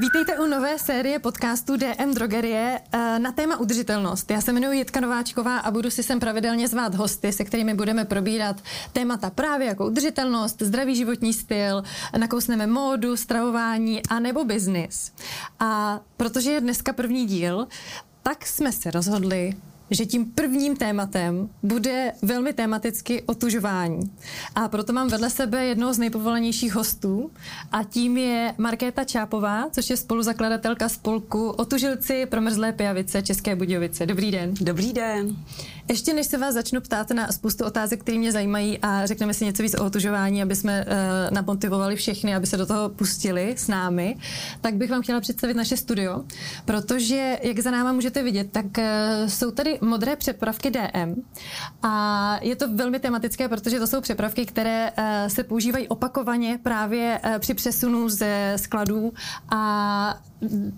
Vítejte u nové série podcastu DM Drogerie eh, na téma udržitelnost. Já se jmenuji Jitka Nováčková a budu si sem pravidelně zvát hosty, se kterými budeme probírat témata právě jako udržitelnost, zdravý životní styl, nakousneme módu, stravování a nebo biznis. A protože je dneska první díl, tak jsme se rozhodli, že tím prvním tématem bude velmi tematicky otužování. A proto mám vedle sebe jednoho z nejpovolenějších hostů a tím je Markéta Čápová, což je spoluzakladatelka spolku Otužilci promrzlé pijavice České Budějovice. Dobrý den. Dobrý den. Ještě než se vás začnu ptát na spoustu otázek, které mě zajímají a řekneme si něco víc o otužování, aby jsme uh, namotivovali všechny, aby se do toho pustili s námi, tak bych vám chtěla představit naše studio, protože, jak za náma můžete vidět, tak uh, jsou tady modré přepravky DM a je to velmi tematické, protože to jsou přepravky, které uh, se používají opakovaně právě uh, při přesunu ze skladů. A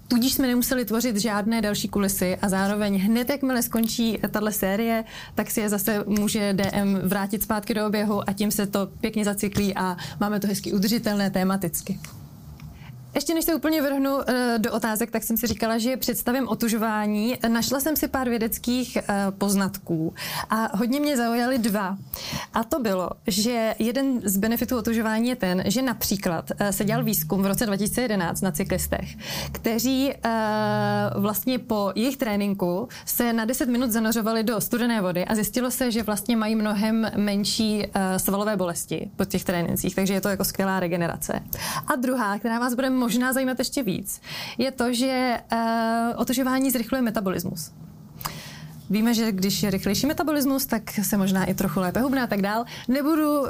tudíž jsme nemuseli tvořit žádné další kulisy. A zároveň hned, jakmile skončí tahle série, tak si je zase může DM vrátit zpátky do oběhu a tím se to pěkně zacyklí a máme to hezky udržitelné tematicky. Ještě než se úplně vrhnu uh, do otázek, tak jsem si říkala, že představím otužování. Našla jsem si pár vědeckých uh, poznatků a hodně mě zaujaly dva. A to bylo, že jeden z benefitů otužování je ten, že například uh, se dělal výzkum v roce 2011 na cyklistech, kteří vlastně po jejich tréninku se na 10 minut zanořovali do studené vody a zjistilo se, že vlastně mají mnohem menší svalové bolesti po těch trénincích, takže je to jako skvělá regenerace. A druhá, která vás bude možná zajímat ještě víc, je to, že uh, otužování zrychluje metabolismus. Víme, že když je rychlejší metabolismus, tak se možná i trochu lépe hubne a tak dál. Nebudu uh,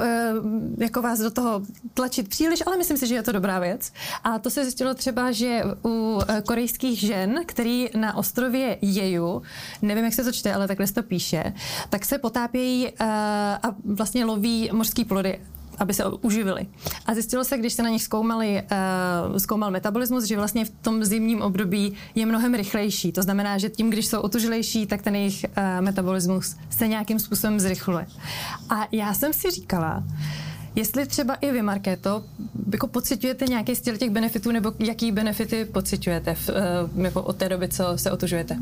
jako vás do toho tlačit příliš, ale myslím si, že je to dobrá věc. A to se zjistilo třeba, že u uh, korejských žen, který na ostrově Jeju, nevím, jak se to čte, ale takhle se to píše, tak se potápějí uh, a vlastně loví mořský plody aby se uživili. A zjistilo se, když se na nich zkoumali, uh, zkoumal metabolismus, že vlastně v tom zimním období je mnohem rychlejší. To znamená, že tím, když jsou otužilejší, tak ten jejich uh, metabolismus se nějakým způsobem zrychluje. A já jsem si říkala, Jestli třeba i vy, Markéto, jako pocitujete nějaký z těch benefitů, nebo jaký benefity pocitujete v, uh, jako od té doby, co se otužujete?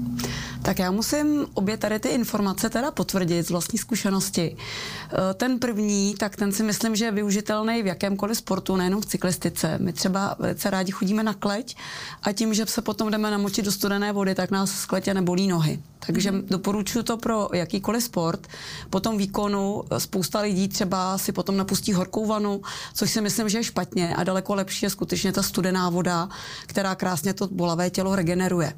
Tak já musím obě tady ty informace teda potvrdit z vlastní zkušenosti. Uh, ten první, tak ten si myslím, že je využitelný v jakémkoliv sportu, nejenom v cyklistice. My třeba velice rádi chodíme na kleť a tím, že se potom jdeme namočit do studené vody, tak nás z kletě nebolí nohy. Takže mm. doporučuji to pro jakýkoliv sport. Po tom výkonu spousta lidí třeba si potom napustí horkou vanu, což si myslím, že je špatně a daleko lepší je skutečně ta studená voda, která krásně to bolavé tělo regeneruje.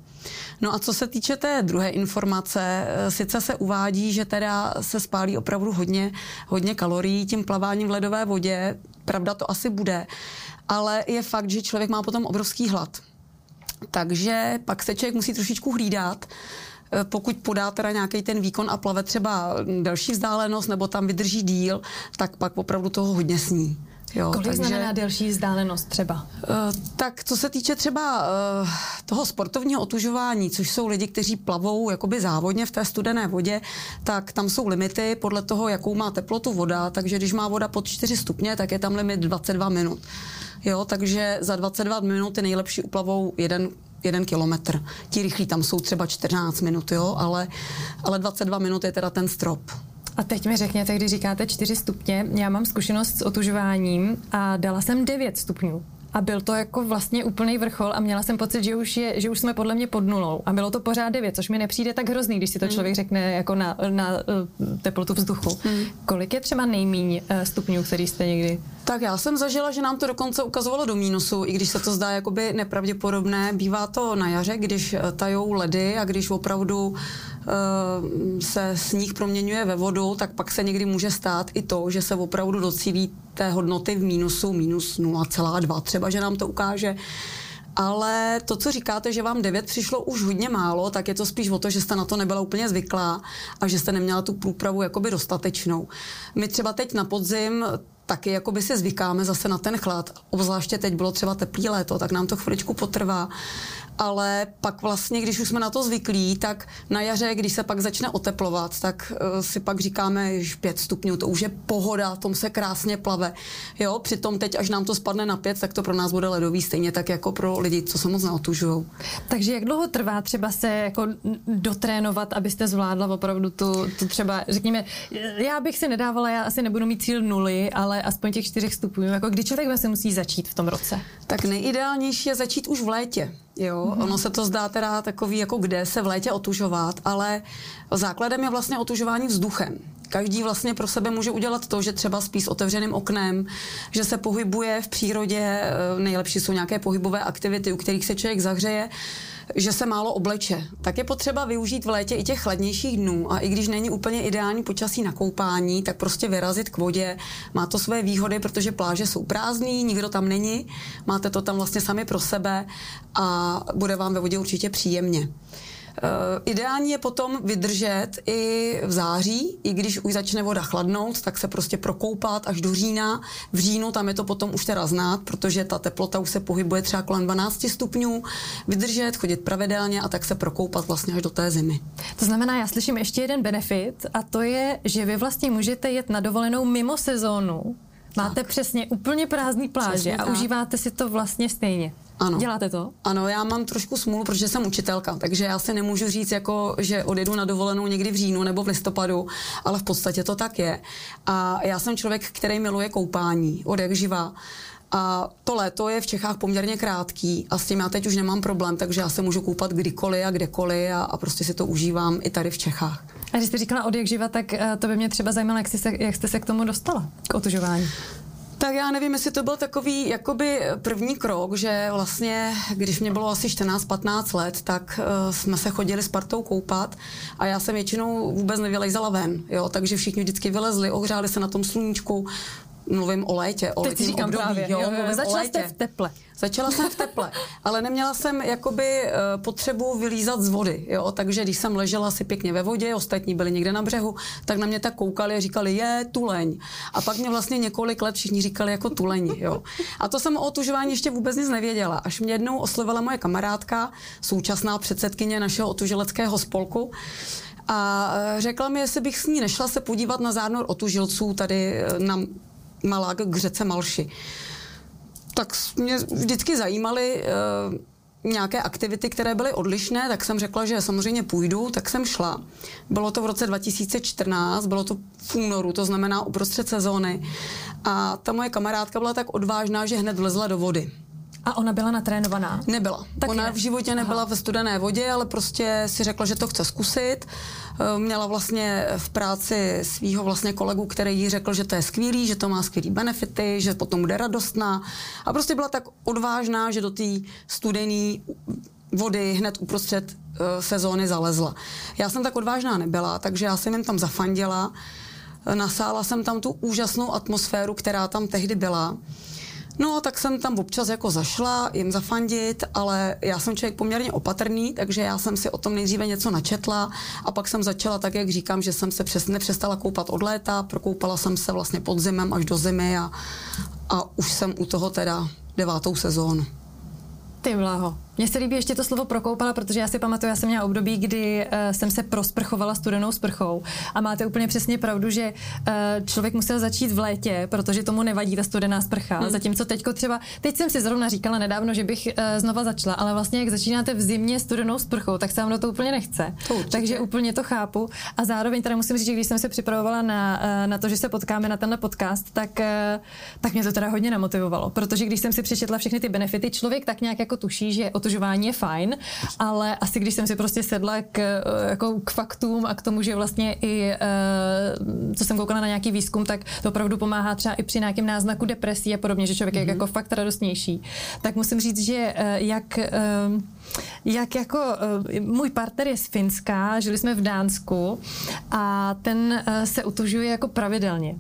No a co se týče té druhé informace, eh, sice se uvádí, že teda se spálí opravdu hodně, hodně kalorií tím plaváním v ledové vodě, pravda to asi bude, ale je fakt, že člověk má potom obrovský hlad. Takže pak se člověk musí trošičku hlídat, Eh, pokud podá teda nějaký ten výkon a plave třeba delší vzdálenost nebo tam vydrží díl, tak pak opravdu toho hodně sní. Jo, Kolik takže, znamená delší vzdálenost třeba? Uh, tak co se týče třeba uh, toho sportovního otužování, což jsou lidi, kteří plavou jakoby závodně v té studené vodě, tak tam jsou limity podle toho, jakou má teplotu voda, takže když má voda pod 4 stupně, tak je tam limit 22 minut. Jo, takže za 22 minut je nejlepší uplavou jeden jeden kilometr. Ti rychlí tam jsou třeba 14 minut, jo, ale, ale 22 minut je teda ten strop. A teď mi řekněte, když říkáte 4 stupně, já mám zkušenost s otužováním a dala jsem 9 stupňů. A byl to jako vlastně úplný vrchol a měla jsem pocit, že už, je, že už jsme podle mě pod nulou. A bylo to pořád 9, což mi nepřijde tak hrozný, když si to hmm. člověk řekne jako na, na eh, teplotu vzduchu. Hmm. Kolik je třeba nejmíň eh, stupňů, který jste někdy? Tak já jsem zažila, že nám to dokonce ukazovalo do mínusu, i když se to zdá jakoby nepravděpodobné. Bývá to na jaře, když eh, tajou ledy a když opravdu uh, se sníh proměňuje ve vodu, tak pak se někdy může stát i to, že se opravdu docílí té hodnoty v mínusu, minus 0,2 třeba, že nám to ukáže. Ale to, co říkáte, že vám 9 přišlo už hodně málo, tak je to spíš o to, že jste na to nebyla úplně zvyklá a že jste neměla tu průpravu jakoby dostatečnou. My třeba teď na podzim taky jako by si zvykáme zase na ten chlad. Obzvláště teď bylo třeba teplý léto, tak nám to chviličku potrvá ale pak vlastně, když už jsme na to zvyklí, tak na jaře, když se pak začne oteplovat, tak uh, si pak říkáme, že 5 stupňů, to už je pohoda, tom se krásně plave. Jo, přitom teď, až nám to spadne na 5, tak to pro nás bude ledový, stejně tak jako pro lidi, co se moc neotužují. Takže jak dlouho trvá třeba se jako dotrénovat, abyste zvládla opravdu tu, tu třeba, řekněme, já bych si nedávala, já asi nebudu mít cíl nuly, ale aspoň těch čtyřech stupňů. Jako kdy člověk vlastně musí začít v tom roce? Tak nejideálnější je začít už v létě. Jo, mm-hmm. ono se to zdá teda takový, jako kde se v létě otužovat, ale základem je vlastně otužování vzduchem. Každý vlastně pro sebe může udělat to, že třeba spí s otevřeným oknem, že se pohybuje v přírodě, eh, nejlepší jsou nějaké pohybové aktivity, u kterých se člověk zahřeje že se málo obleče, tak je potřeba využít v létě i těch chladnějších dnů a i když není úplně ideální počasí na koupání, tak prostě vyrazit k vodě. Má to své výhody, protože pláže jsou prázdný, nikdo tam není, máte to tam vlastně sami pro sebe a bude vám ve vodě určitě příjemně. Uh, ideální je potom vydržet i v září, i když už začne voda chladnout, tak se prostě prokoupat až do října. V říjnu tam je to potom už teda znát, protože ta teplota už se pohybuje třeba kolem 12 stupňů. Vydržet, chodit pravidelně a tak se prokoupat vlastně až do té zimy. To znamená, já slyším ještě jeden benefit a to je, že vy vlastně můžete jet na dovolenou mimo sezónu. Máte tak. přesně úplně prázdný pláže přesně a tak. užíváte si to vlastně stejně. Ano. Děláte to? Ano, já mám trošku smůlu, protože jsem učitelka, takže já si nemůžu říct, jako, že odjedu na dovolenou někdy v říjnu nebo v listopadu, ale v podstatě to tak je. A já jsem člověk, který miluje koupání, od jak živa. A to léto je v Čechách poměrně krátký a s tím já teď už nemám problém, takže já se můžu koupat kdykoliv a kdekoliv a, a prostě si to užívám i tady v Čechách. A když jste říkala od jak živa, tak eh, to by mě třeba zajímalo, jak jste se, jak jste se k tomu dostala, k otužování. Tak já nevím, jestli to byl takový jakoby první krok, že vlastně, když mě bylo asi 14-15 let, tak uh, jsme se chodili s partou koupat a já jsem většinou vůbec nevylejzala ven, jo, takže všichni vždycky vylezli, ohřáli se na tom sluníčku, mluvím o létě, o letním říkám období. Právě, jo, jo, jo, začala jste v teple. Začala jsem v teple, ale neměla jsem jakoby uh, potřebu vylízat z vody, jo, takže když jsem ležela si pěkně ve vodě, ostatní byli někde na břehu, tak na mě tak koukali a říkali, je tuleň. A pak mě vlastně několik let všichni říkali jako tuleň, jo. A to jsem o otužování ještě vůbec nic nevěděla, až mě jednou oslovila moje kamarádka, současná předsedkyně našeho otužileckého spolku, a eh, řekla mi, jestli bych s ní nešla se podívat na zárnor otužilců tady eh, na Malák k řece Malši. Tak mě vždycky zajímaly uh, nějaké aktivity, které byly odlišné, tak jsem řekla, že samozřejmě půjdu, tak jsem šla. Bylo to v roce 2014, bylo to v únoru, to znamená uprostřed sezóny. A ta moje kamarádka byla tak odvážná, že hned vlezla do vody. A ona byla natrénovaná? Nebyla. Tak ona ne. v životě nebyla Aha. ve studené vodě, ale prostě si řekla, že to chce zkusit. Eh, měla vlastně v práci svého vlastně kolegu, který jí řekl, že to je skvělý, že to má skvělý benefity, že potom bude radostná. A prostě byla tak odvážná, že do té studené vody hned uprostřed uh, sezóny zalezla. Já jsem tak odvážná nebyla, takže já jsem jim tam zafandila. Nasála jsem tam tu úžasnou atmosféru, která tam tehdy byla. No, tak jsem tam občas jako zašla jim zafandit, ale já jsem člověk poměrně opatrný, takže já jsem si o tom nejdříve něco načetla a pak jsem začala tak, jak říkám, že jsem se přes, nepřestala koupat od léta, prokoupala jsem se vlastně podzimem až do zimy a, a už jsem u toho teda devátou sezónu. Ty blaho. Mně se líbí ještě to slovo prokoupala, protože já si pamatuju, já jsem měla období, kdy uh, jsem se prosprchovala studenou sprchou a máte úplně přesně pravdu, že uh, člověk musel začít v létě, protože tomu nevadí ta studená sprcha. Hmm. Zatímco teďko třeba, teď jsem si zrovna říkala nedávno, že bych uh, znova začala, ale vlastně jak začínáte v zimě studenou sprchou, tak se vám do to úplně nechce. To Takže úplně to chápu. A zároveň teda musím říct, že když jsem se připravovala na, uh, na to, že se potkáme na tenhle podcast, tak, uh, tak mě to teda hodně namotivovalo, protože když jsem si přečetla všechny ty benefity, člověk tak nějak jako tuší, že o otužování je fajn, ale asi když jsem si prostě sedla k, eh, jako k faktům a k tomu, že vlastně i, uh, co jsem koukala na nějaký výzkum, tak to opravdu pomáhá třeba i při nějakém náznaku depresí a podobně, že člověk mm-hmm. je mhm. jako fakt radostnější. Tak musím říct, že uh, jak jak jako uh, můj partner je z Finska, žili jsme v Dánsku a ten uh, se utužuje jako pravidelně.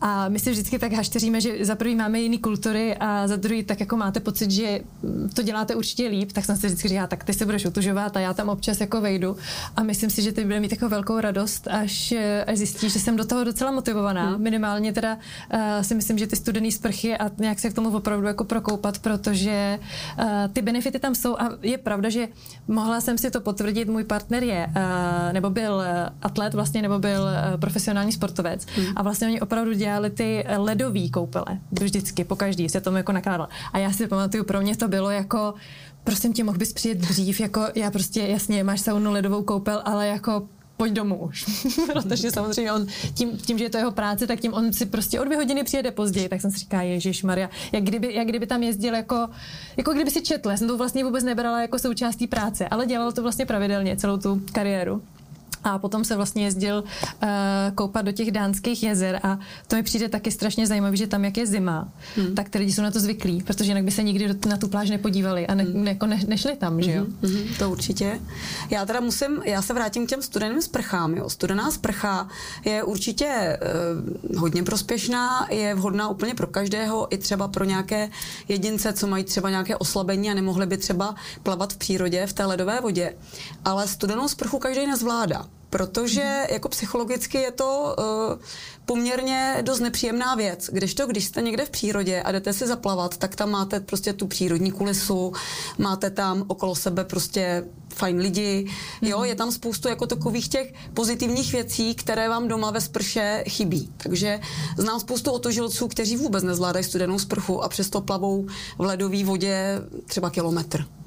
A my si vždycky tak hašteříme, že za prvý máme jiný kultury a za druhý tak jako máte pocit, že to děláte určitě líp, tak jsem si vždycky říkala, tak ty se budeš utužovat a já tam občas jako vejdu a myslím si, že ty bude mít takovou velkou radost, až, až zjistíš, že jsem do toho docela motivovaná. Hmm. Minimálně teda uh, si myslím, že ty studený sprchy a nějak se k tomu opravdu jako prokoupat, protože uh, ty benefity tam jsou a je pravda, že mohla jsem si to potvrdit, můj partner je, uh, nebo byl atlet vlastně, nebo byl uh, profesionální sportovec hmm. a vlastně oni opravdu dělali ty ledové koupele, vždycky, po každý se tomu jako nakládal. A já si pamatuju, pro mě to bylo jako prosím tě, mohl bys přijet dřív, jako já prostě, jasně, máš saunu ledovou koupel, ale jako pojď domů už. Protože samozřejmě on, tím, tím, že je to jeho práce, tak tím on si prostě o dvě hodiny přijede později. Tak jsem si říká, Ježíš Maria, jak kdyby, jak kdyby tam jezdil jako, jako kdyby si četl. Já jsem to vlastně vůbec nebrala jako součástí práce, ale dělal to vlastně pravidelně celou tu kariéru a potom se vlastně jezdil uh, koupat do těch dánských jezer a to mi přijde taky strašně zajímavé, že tam, jak je zima, hmm. tak ty lidi jsou na to zvyklí, protože jinak by se nikdy na tu pláž nepodívali a ne, hmm. ne, jako ne, nešli tam, že jo? Hmm. Hmm. To určitě. Já teda musím, já se vrátím k těm studeným sprchám, jo. Studená sprcha je určitě uh, hodně prospěšná, je vhodná úplně pro každého, i třeba pro nějaké jedince, co mají třeba nějaké oslabení a nemohli by třeba plavat v přírodě, v té ledové vodě. Ale studenou sprchu každý nezvládá protože jako psychologicky je to uh, poměrně dost nepříjemná věc. Když to, když jste někde v přírodě a jdete si zaplavat, tak tam máte prostě tu přírodní kulisu, máte tam okolo sebe prostě fajn lidi, jo, je tam spoustu jako takových těch pozitivních věcí, které vám doma ve sprše chybí. Takže znám spoustu otožilců, kteří vůbec nezvládají studenou sprchu a přesto plavou v ledové vodě třeba kilometr.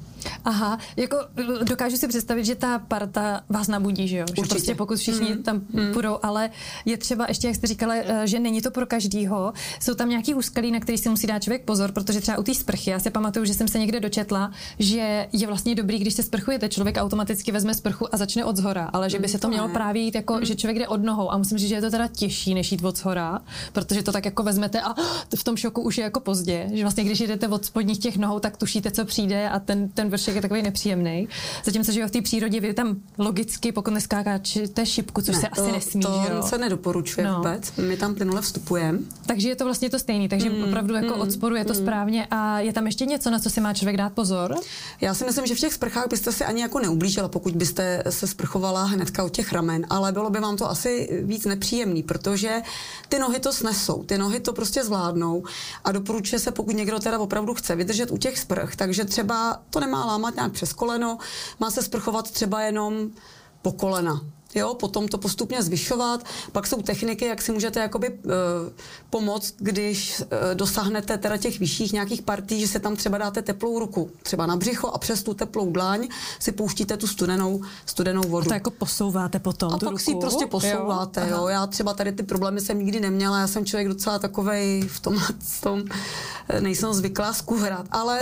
Aha, jako dokážu si představit, že ta parta vás nabudí, že jo? Určitě. Že prostě pokud všichni mm. tam mm. půjdou, ale je třeba ještě, jak jste říkala, eh, že není to pro každýho. Jsou tam nějaký úskalí, na který si musí dát člověk pozor, protože třeba u té sprchy, já si pamatuju, že jsem se někde dočetla, že je vlastně dobrý, když se sprchujete, člověk automaticky vezme sprchu a začne od zhora, ale že by se to mělo právě jít jako, mm. že člověk jde od nohou a musím říct, že je to teda těžší, než jít od zhora, protože to tak jako vezmete a v tom šoku už je jako pozdě, že vlastně když jdete od spodních těch nohou, tak tušíte, co přijde a ten, ten vršek je takový nepříjemný. Zatímco, že v té přírodě vy tam logicky, pokud neskákáte šipku, což ne, se to, asi nesmí. To jo? se nedoporučuje no. vůbec. My tam plynule vstupujeme. Takže je to vlastně to stejný. Takže mm, opravdu jako mm, od sporu je to mm. správně. A je tam ještě něco, na co si má člověk dát pozor? Já si myslím, že v těch sprchách byste si ani jako neublížila, pokud byste se sprchovala hnedka od těch ramen, ale bylo by vám to asi víc nepříjemný, protože ty nohy to snesou, ty nohy to prostě zvládnou a doporučuje se, pokud někdo teda opravdu chce vydržet u těch sprch, takže třeba to nemá lámat nějak přes koleno, má se sprchovat třeba jenom po kolena. Jo, potom to postupně zvyšovat. Pak jsou techniky, jak si můžete jakoby e, pomoct, když e, dosáhnete teda těch vyšších nějakých partí, že se tam třeba dáte teplou ruku, třeba na břicho a přes tu teplou dlaň si pouštíte tu studenou, studenou vodu. A to jako posouváte potom A tu pak ruku? si prostě posouváte, jo. jo. Já třeba tady ty problémy jsem nikdy neměla, já jsem člověk docela takovej v tom, v tom e, nejsem zvyklá skuhrat, ale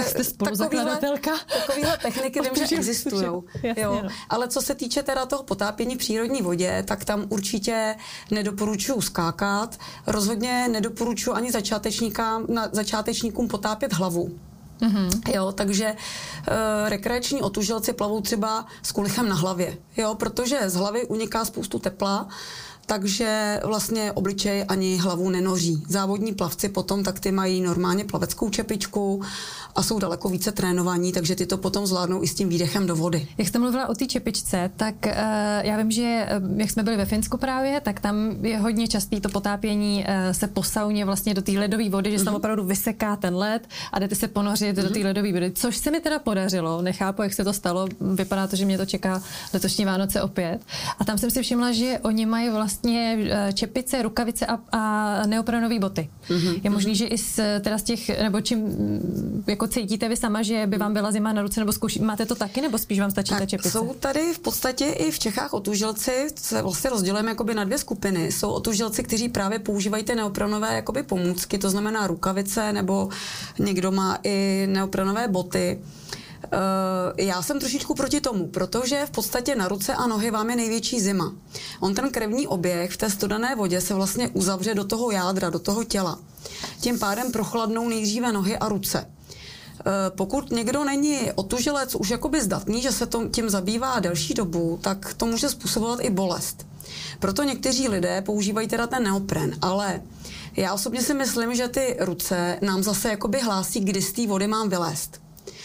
takovýhle, takovýhle techniky vím, že existují. Jo. No. Ale co se týče teda toho potápění přírodě, přírodní vodě, tak tam určitě nedoporučuji skákat. Rozhodně nedoporučuji ani začátečníkám, na, začátečníkům potápět hlavu. Mm-hmm. Jo, takže uh, rekreační otužilci plavou třeba s kulichem na hlavě, jo, protože z hlavy uniká spoustu tepla, takže vlastně obličej ani hlavu nenoří. Závodní plavci potom tak ty mají normálně plaveckou čepičku a jsou daleko více trénovaní, takže ty to potom zvládnou i s tím výdechem do vody. Jak jste mluvila o té čepičce, tak uh, já vím, že uh, jak jsme byli ve Finsku právě, tak tam je hodně častý to potápění uh, se po sauně vlastně do té ledové vody, že se tam mm-hmm. opravdu vyseká ten led a jdete se ponořit mm-hmm. do té mhm. ledové vody, což se mi teda podařilo. Nechápu, jak se to stalo. Vypadá to, že mě to čeká letošní Vánoce opět. A tam jsem si všimla, že oni mají vlastně čepice, rukavice a, a neoprenové boty. Mm-hmm. Je možný, že i z, teda z těch, nebo čím jako cítíte vy sama, že by vám byla zima na ruce, nebo zkouší, máte to taky, nebo spíš vám stačí tak ta čepice? Jsou tady v podstatě i v Čechách otužilci, se vlastně rozdělujeme jakoby na dvě skupiny. Jsou otužilci, kteří právě používají ty neoprenové jakoby pomůcky, to znamená rukavice, nebo někdo má i neoprenové boty. Uh, já jsem trošičku proti tomu, protože v podstatě na ruce a nohy vám je největší zima. On ten krevní oběh v té studené vodě se vlastně uzavře do toho jádra, do toho těla. Tím pádem prochladnou nejdříve nohy a ruce. pokud někdo není otužilec už jakoby zdatný, že se to, tím zabývá delší dobu, tak to může způsobovat i bolest. Proto někteří lidé používají teda ten neopren, ale já osobně si myslím, že ty ruce nám zase jakoby hlásí, kdy z té vody mám vylézt.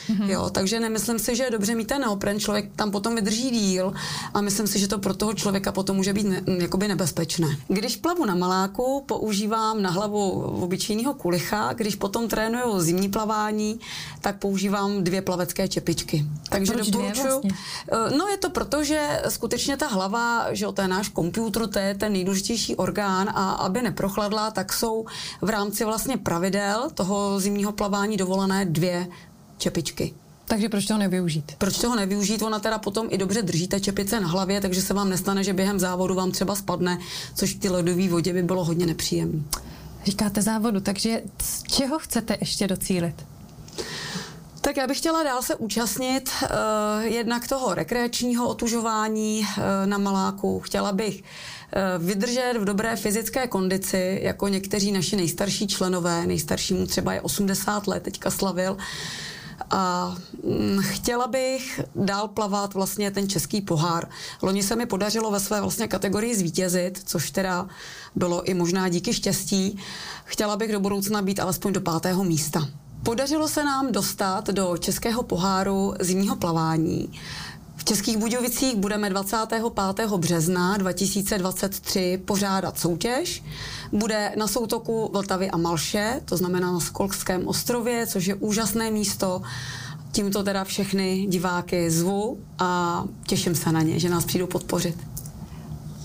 Mm-hmm. Jo, takže nemyslím si, že je dobře mít ten neopren, člověk tam potom vydrží díl a myslím si, že to pro toho člověka potom může být ne, jakoby nebezpečné. Když plavu na maláku, používám na hlavu obyčejného kulicha, když potom trénuju zimní plavání, tak používám dvě plavecké čepičky. Takže Proč doporučuji. Vlastně? Eh, no je to proto, že skutečně ta hlava, že to je náš počítač, to je ten nejdůležitější orgán a aby neprochladla, tak jsou v rámci vlastně pravidel toho zimního plavání dovolené dvě čepičky. Takže proč toho nevyužít? Proč toho nevyužít? Ona teda potom i dobře drží ta čepice na hlavě, takže se vám nestane, že během závodu vám třeba spadne, což v té ledové vodě by bylo hodně nepříjemné. Říkáte závodu, takže z čeho chcete ještě docílit? Tak já bych chtěla dál se účastnit uh, jednak toho rekreačního otužování uh, na Maláku. Chtěla bych uh, vydržet v dobré fyzické kondici, jako někteří naši nejstarší členové. Nejstaršímu třeba je 80 let, teďka slavil. Uh, a mm, chtěla bych dál plavat vlastně ten český pohár. Loni se mi podařilo ve své vlastně kategorii zvítězit, což teda bylo i možná díky štěstí. Chtěla bych do budoucna být alespoň do pátého místa. Podařilo se nám dostat do českého poháru zimního plavání. V Českých Budějovicích budeme 25. března 2023 pořádat soutěž. Bude na soutoku Vltavy a Malše, to znamená na Skolském ostrově, což je úžasné místo. Tímto teda všechny diváky zvu a těším se na ně, že nás přijdou podpořit.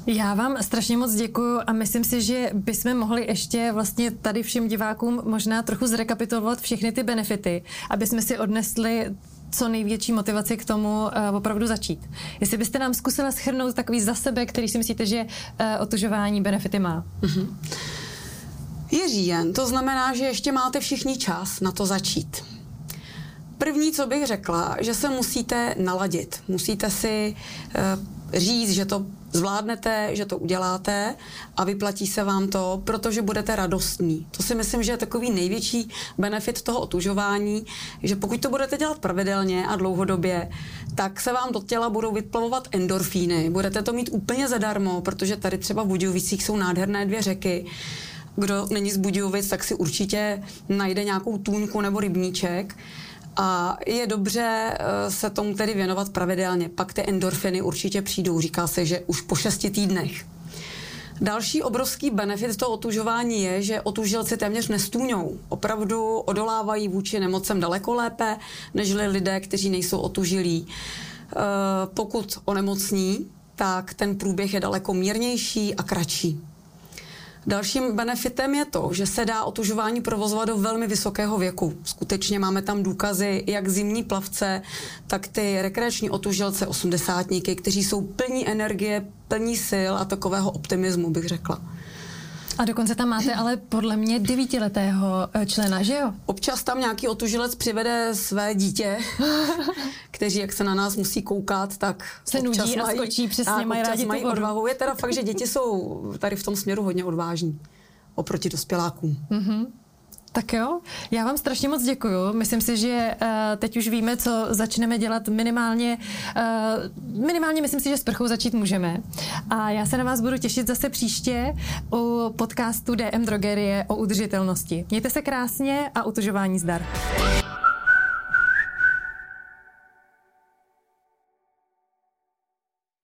Já vám strašně moc děkuji a myslím si, že bychom mohli ještě vlastně tady všem divákům možná trochu zrekapitulovat všechny ty benefity, aby jsme si odnesli co největší motivaci k tomu uh, opravdu začít. Jestli byste nám zkusila schrnout takový za sebe, který si myslíte, že uh, otužování benefity má. Mm-hmm. Je říjen, to znamená, že ještě máte všichni čas na to začít. První, co bych řekla, že se musíte naladit. Musíte si uh, říct, že to zvládnete, že to uděláte a vyplatí se vám to, protože budete radostní. To si myslím, že je takový největší benefit toho otužování, že pokud to budete dělat pravidelně a dlouhodobě, tak se vám do těla budou vyplavovat endorfíny. Budete to mít úplně zadarmo, protože tady třeba v Budějovicích jsou nádherné dvě řeky, kdo není z Budějovic, tak si určitě najde nějakou tůňku nebo rybníček a je dobře eh, se tomu tedy věnovat pravidelně. Pak ty endorfiny určitě přijdou. Říká se, že už po šesti týdnech. Další obrovský benefit toho otužování je, že otužilci téměř nestůňou. Opravdu odolávají vůči nemocem daleko lépe, než lidé, kteří nejsou otužilí. Eh, pokud onemocní, tak ten průběh je daleko mírnější a kratší. Dalším benefitem je to, že se dá otužování provozovat do velmi vysokého věku. Skutečně máme tam důkazy, jak zimní plavce, tak ty rekreační otužilce, osmdesátníky, kteří jsou plní energie, plní sil a takového optimismu, bych řekla. A dokonce tam máte ale podle mě devítiletého eh, člena, že jo? Občas tam nějaký otužilec přivede své dítě, kteří, jak se na nás musí koukat, tak se nudí mají, a skočí, přesně tak, mají rádi mají odvahu. Je teda fakt, že děti jsou tady v tom směru hodně odvážní oproti dospělákům. Mm-hmm. Tak jo, já vám strašně moc děkuju. Myslím si, že uh, teď už víme, co začneme dělat minimálně. Uh, minimálně myslím si, že s prchou začít můžeme. A já se na vás budu těšit zase příště u podcastu DM Drogerie o udržitelnosti. Mějte se krásně a utužování zdar.